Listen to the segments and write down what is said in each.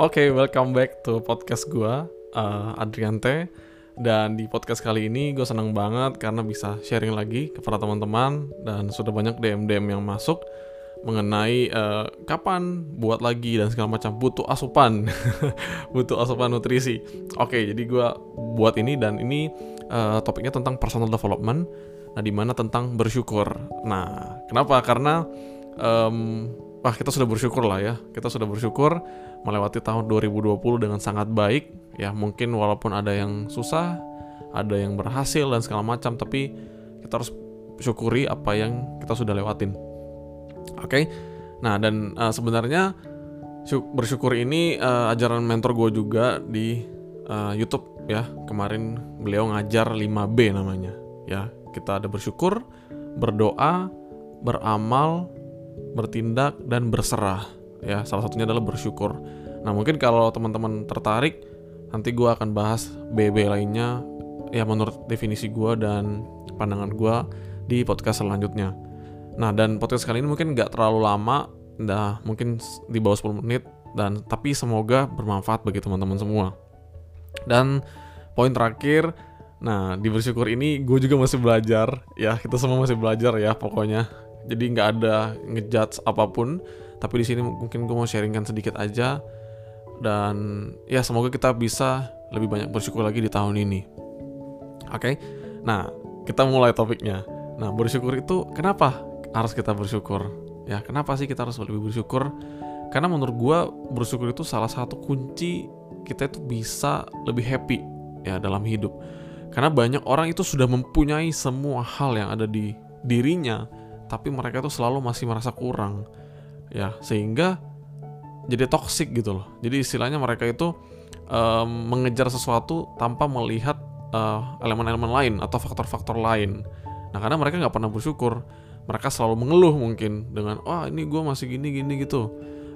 Oke, welcome back to podcast gua, uh, Adriante. Dan di podcast kali ini gue seneng banget karena bisa sharing lagi kepada teman-teman dan sudah banyak DM-DM yang masuk mengenai uh, kapan buat lagi dan segala macam butuh asupan, butuh asupan nutrisi. Oke, jadi gue buat ini dan ini uh, topiknya tentang personal development. Nah, di mana tentang bersyukur. Nah, kenapa? Karena um, wah kita sudah bersyukur lah ya. Kita sudah bersyukur melewati tahun 2020 dengan sangat baik. Ya mungkin walaupun ada yang susah, ada yang berhasil dan segala macam, tapi kita harus syukuri apa yang kita sudah lewatin. Oke, okay? nah dan uh, sebenarnya bersyukur ini uh, ajaran mentor gue juga di uh, YouTube ya. Kemarin beliau ngajar 5B namanya. Ya, kita ada bersyukur, berdoa, beramal, bertindak dan berserah. Ya, salah satunya adalah bersyukur. Nah, mungkin kalau teman-teman tertarik, nanti gue akan bahas BB lainnya ya menurut definisi gue dan pandangan gue di podcast selanjutnya. Nah, dan podcast kali ini mungkin nggak terlalu lama, dah mungkin di bawah 10 menit, dan tapi semoga bermanfaat bagi teman-teman semua. Dan poin terakhir, nah di bersyukur ini gue juga masih belajar, ya kita semua masih belajar ya pokoknya jadi nggak ada ngejudge apa pun tapi di sini mungkin gue mau sharingkan sedikit aja. Dan ya semoga kita bisa lebih banyak bersyukur lagi di tahun ini. Oke? Okay? nah kita mulai topiknya. Nah bersyukur itu kenapa harus kita bersyukur? Ya kenapa sih kita harus lebih bersyukur? Karena menurut gue bersyukur itu salah satu kunci kita itu bisa lebih happy ya dalam hidup. Karena banyak orang itu sudah mempunyai semua hal yang ada di dirinya tapi mereka tuh selalu masih merasa kurang ya sehingga jadi toxic gitu loh. Jadi istilahnya mereka itu um, mengejar sesuatu tanpa melihat eh, elemen-elemen uh, lain atau faktor-faktor lain. Nah karena mereka nggak pernah bersyukur mereka selalu mengeluh mungkin dengan wah ini gue masih gini gini gitu.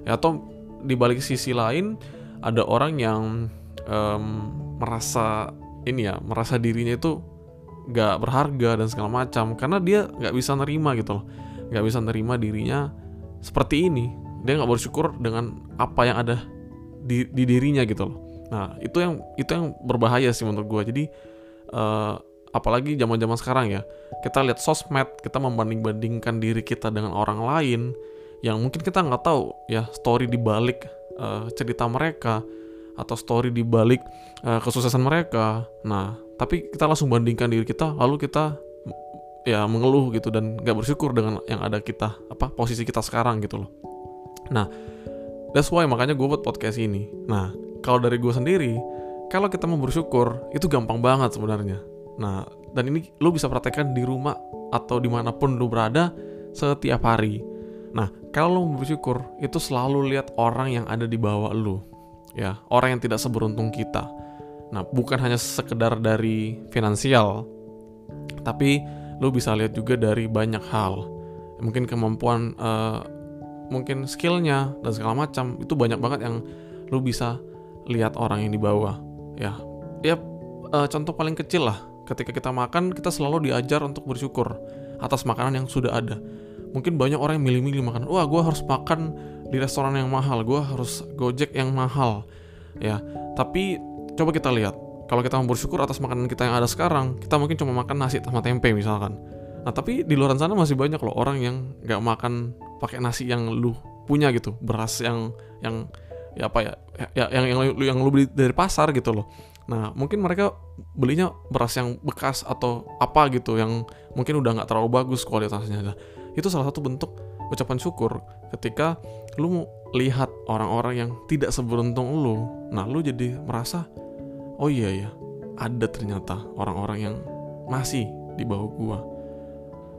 Ya atau di balik sisi lain ada orang yang um, merasa ini ya merasa dirinya itu gak berharga dan segala macam karena dia nggak bisa nerima gitu loh. Nggak bisa nerima dirinya seperti ini dia nggak bersyukur dengan apa yang ada di, di dirinya gitu loh. Nah itu yang itu yang berbahaya sih menurut gue jadi uh, apalagi zaman zaman sekarang ya kita lihat sosmed kita membanding bandingkan diri kita dengan orang lain yang mungkin kita nggak tahu ya story di balik uh, cerita mereka atau story di balik uh, kesuksesan mereka. Nah tapi kita langsung bandingkan diri kita lalu kita ya mengeluh gitu dan gak bersyukur dengan yang ada kita apa posisi kita sekarang gitu loh. Nah that's why makanya gue buat podcast ini. Nah kalau dari gue sendiri kalau kita mau bersyukur itu gampang banget sebenarnya. Nah dan ini lo bisa praktekkan di rumah atau di mana pun lo berada setiap hari. Nah kalau lo mau bersyukur itu selalu lihat orang yang ada di bawah lo ya orang yang tidak seberuntung kita. Nah, bukan hanya sekedar dari finansial, tapi lu bisa lihat juga dari banyak hal. Mungkin kemampuan, uh, mungkin skillnya dan segala macam itu banyak banget yang lu bisa lihat orang yang di bawah. Ya, ya uh, contoh paling kecil lah. Ketika kita makan, kita selalu diajar untuk bersyukur atas makanan yang sudah ada. Mungkin banyak orang yang milih-milih makan. Wah, gue harus makan di restoran yang mahal. Gue harus gojek yang mahal. Ya, tapi coba kita lihat kalau kita mau bersyukur atas makanan kita yang ada sekarang kita mungkin cuma makan nasi sama tempe misalkan. Nah tapi di luar sana masih banyak loh orang yang nggak makan pakai nasi yang lu punya gitu beras yang yang ya apa ya, ya yang yang yang, yang lu beli dari pasar gitu loh. Nah mungkin mereka belinya beras yang bekas atau apa gitu yang mungkin udah nggak terlalu bagus kualitasnya. Nah, itu salah satu bentuk ucapan syukur ketika lu lihat orang-orang yang tidak seberuntung lu. Nah lu jadi merasa oh iya ya ada ternyata orang-orang yang masih di bawah gua.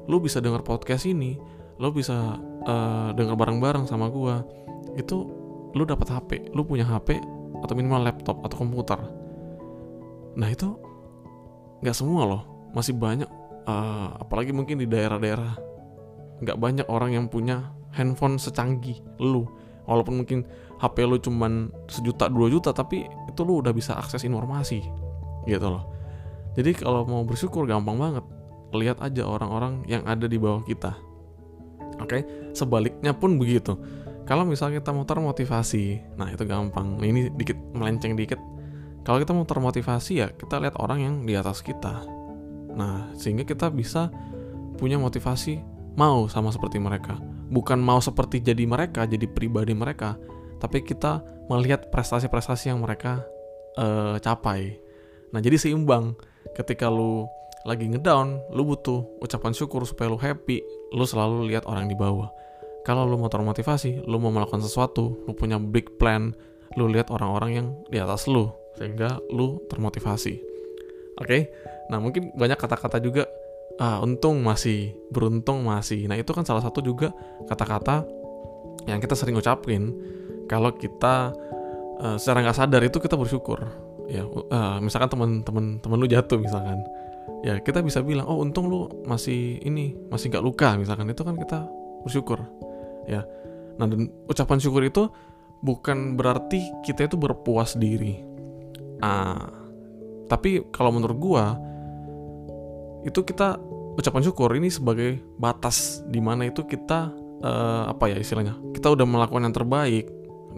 Lu bisa dengar podcast ini lu bisa uh, dengar bareng-bareng sama gua. Itu lu dapat HP lu punya HP atau minimal laptop atau komputer. Nah itu nggak semua loh. Masih banyak uh, apalagi mungkin di daerah-daerah nggak banyak orang yang punya handphone secanggih lu walaupun mungkin HP lu cuman sejuta dua juta tapi itu lu udah bisa akses informasi gitu loh. Jadi kalau mau bersyukur gampang banget. Lihat aja orang-orang yang ada di bawah kita. Oke? Okay? sebaliknya pun begitu. Kalau misalnya kita mau termotivasi nah itu gampang. Ini dikit melenceng dikit. Kalau kita mau termotivasi ya kita lihat orang yang di atas kita. Nah sehingga kita bisa punya motivasi mau sama seperti mereka bukan mau seperti jadi mereka jadi pribadi mereka tapi kita melihat prestasi-prestasi yang mereka uh, capai nah jadi seimbang ketika lu lagi ngedown, lu butuh ucapan syukur supaya lu happy, lu selalu lihat orang di bawah. Kalau lu mau termotivasi, lu mau melakukan sesuatu, lu punya big plan, lu lihat orang-orang yang di atas lu, sehingga lu termotivasi. Oke, okay? nah mungkin banyak kata-kata juga, ah untung masih, beruntung masih. Nah itu kan salah satu juga kata-kata yang kita sering ucapin. Kalau kita uh, secara nggak sadar itu kita bersyukur. Ya, uh, misalkan teman-teman teman lu jatuh misalkan, ya kita bisa bilang oh untung lu masih ini masih nggak luka misalkan. Itu kan kita bersyukur. Ya. Nah dan ucapan syukur itu bukan berarti kita itu berpuas diri. Ah tapi kalau menurut gua itu kita ucapan syukur ini sebagai batas di mana itu kita uh, apa ya istilahnya kita udah melakukan yang terbaik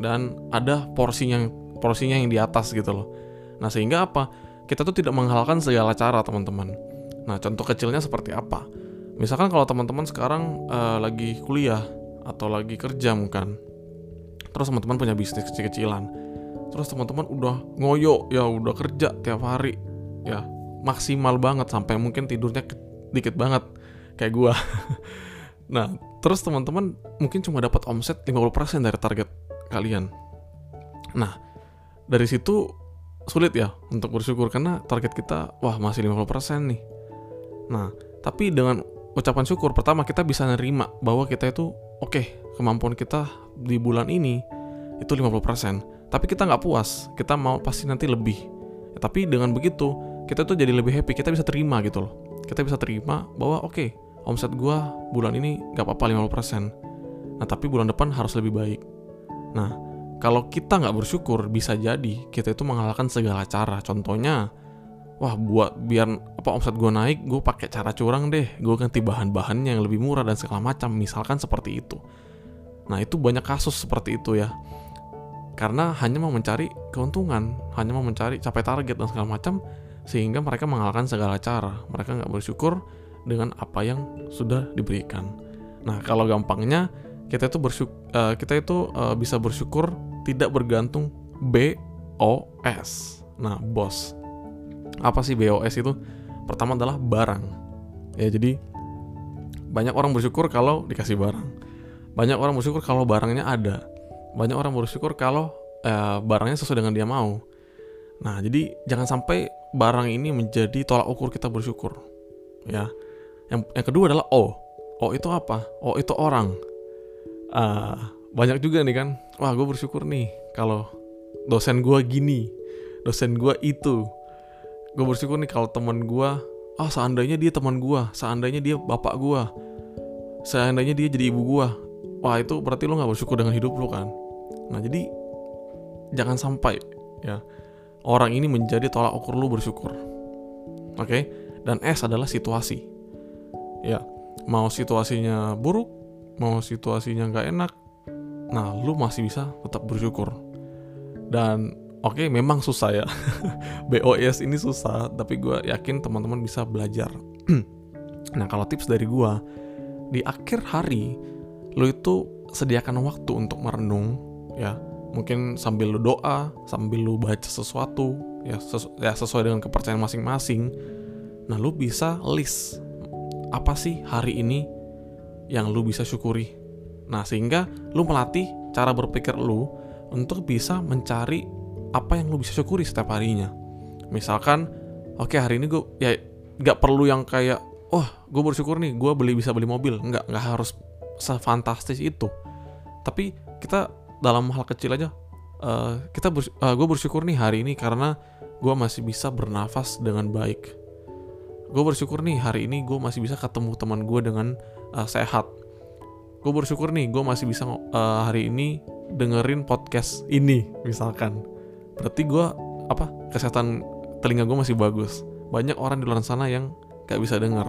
dan ada porsinya porsinya yang di atas gitu loh nah sehingga apa kita tuh tidak menghalalkan segala cara teman-teman. Nah contoh kecilnya seperti apa? Misalkan kalau teman-teman sekarang uh, lagi kuliah atau lagi kerja mungkin, terus teman-teman punya bisnis kecil-kecilan, terus teman-teman udah ngoyo ya udah kerja tiap hari ya maksimal banget sampai mungkin tidurnya dikit banget kayak gua. nah terus teman-teman mungkin cuma dapat omset 50% dari target kalian. Nah dari situ sulit ya untuk bersyukur karena target kita wah masih 50% nih. Nah, tapi dengan ucapan syukur pertama kita bisa nerima bahwa kita itu oke, okay, kemampuan kita di bulan ini itu 50%. Tapi kita nggak puas, kita mau pasti nanti lebih. Tapi dengan begitu, kita tuh jadi lebih happy, kita bisa terima gitu loh. Kita bisa terima bahwa oke, okay, omset gua bulan ini nggak apa-apa 50%. Nah, tapi bulan depan harus lebih baik. Nah, kalau kita nggak bersyukur bisa jadi kita itu mengalahkan segala cara contohnya wah buat biar apa omset gue naik gue pakai cara curang deh gue ganti bahan-bahannya yang lebih murah dan segala macam misalkan seperti itu nah itu banyak kasus seperti itu ya karena hanya mau mencari keuntungan hanya mau mencari capai target dan segala macam sehingga mereka mengalahkan segala cara mereka nggak bersyukur dengan apa yang sudah diberikan nah kalau gampangnya kita itu bersyukur uh, kita itu uh, bisa bersyukur tidak bergantung BOS. Nah, bos. Apa sih BOS itu? Pertama adalah barang. Ya, jadi banyak orang bersyukur kalau dikasih barang. Banyak orang bersyukur kalau barangnya ada. Banyak orang bersyukur kalau eh, barangnya sesuai dengan dia mau. Nah, jadi jangan sampai barang ini menjadi tolak ukur kita bersyukur. Ya. Yang yang kedua adalah O. O itu apa? O itu orang. Uh, banyak juga nih kan wah gue bersyukur nih kalau dosen gue gini dosen gue itu gue bersyukur nih kalau teman gue ah oh, seandainya dia teman gue seandainya dia bapak gue seandainya dia jadi ibu gue wah itu berarti lo nggak bersyukur dengan hidup lo kan nah jadi jangan sampai ya orang ini menjadi tolak ukur lo bersyukur oke okay? dan S adalah situasi ya mau situasinya buruk mau situasinya nggak enak Nah, lu masih bisa tetap bersyukur. Dan oke, okay, memang susah ya. BOS ini susah, tapi gue yakin teman-teman bisa belajar. nah, kalau tips dari gue, di akhir hari, lu itu sediakan waktu untuk merenung, ya. Mungkin sambil lu doa, sambil lu baca sesuatu, ya, sesu ya sesuai dengan kepercayaan masing-masing. Nah, lu bisa list apa sih hari ini yang lu bisa syukuri Nah, sehingga lu melatih cara berpikir lu untuk bisa mencari apa yang lu bisa syukuri setiap harinya. Misalkan, oke okay, hari ini gue ya nggak perlu yang kayak, oh gue bersyukur nih gue beli bisa beli mobil, nggak nggak harus sefantastis itu. Tapi kita dalam hal kecil aja, uh, kita bers uh, gue bersyukur nih hari ini karena gue masih bisa bernafas dengan baik. Gue bersyukur nih hari ini gue masih bisa ketemu teman gue dengan uh, sehat. Gue bersyukur nih gue masih bisa uh, hari ini dengerin podcast ini misalkan. Berarti gue apa kesehatan telinga gue masih bagus. Banyak orang di luar sana yang gak bisa denger.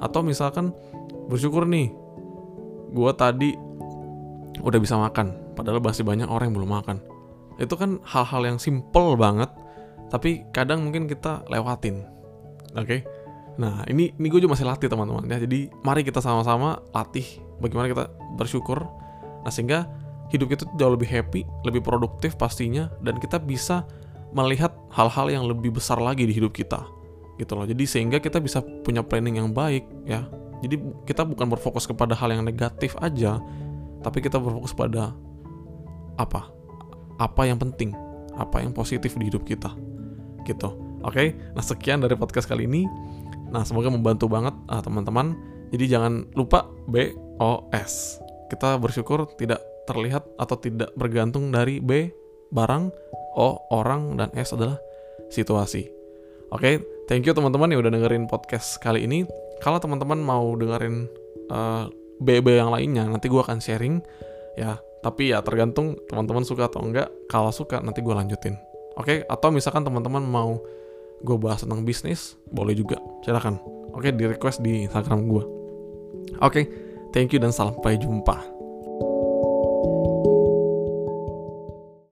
Atau misalkan bersyukur nih gue tadi udah bisa makan, padahal masih banyak orang yang belum makan. Itu kan hal-hal yang simple banget, tapi kadang mungkin kita lewatin. Oke? Nah, ini ini gue juga masih latih teman-teman ya. Jadi mari kita sama-sama latih bagaimana kita bersyukur. Nah, sehingga hidup kita jauh lebih happy, lebih produktif pastinya dan kita bisa melihat hal-hal yang lebih besar lagi di hidup kita. Gitu loh. Jadi sehingga kita bisa punya planning yang baik ya. Jadi kita bukan berfokus kepada hal yang negatif aja, tapi kita berfokus pada apa? Apa yang penting, apa yang positif di hidup kita. Gitu. Oke. Nah, sekian dari podcast kali ini. Nah, semoga membantu banget uh, teman-teman. Jadi jangan lupa BOS. Kita bersyukur tidak terlihat atau tidak bergantung dari B barang, O orang dan S adalah situasi. Oke, thank you teman-teman yang udah dengerin podcast kali ini. Kalau teman-teman mau dengerin uh, BB yang lainnya, nanti gue akan sharing ya. Tapi ya tergantung teman-teman suka atau enggak. Kalau suka nanti gue lanjutin. Oke, atau misalkan teman-teman mau gue bahas tentang bisnis, boleh juga. Silahkan. Oke, di request di Instagram gue. Oke, thank you dan sampai jumpa.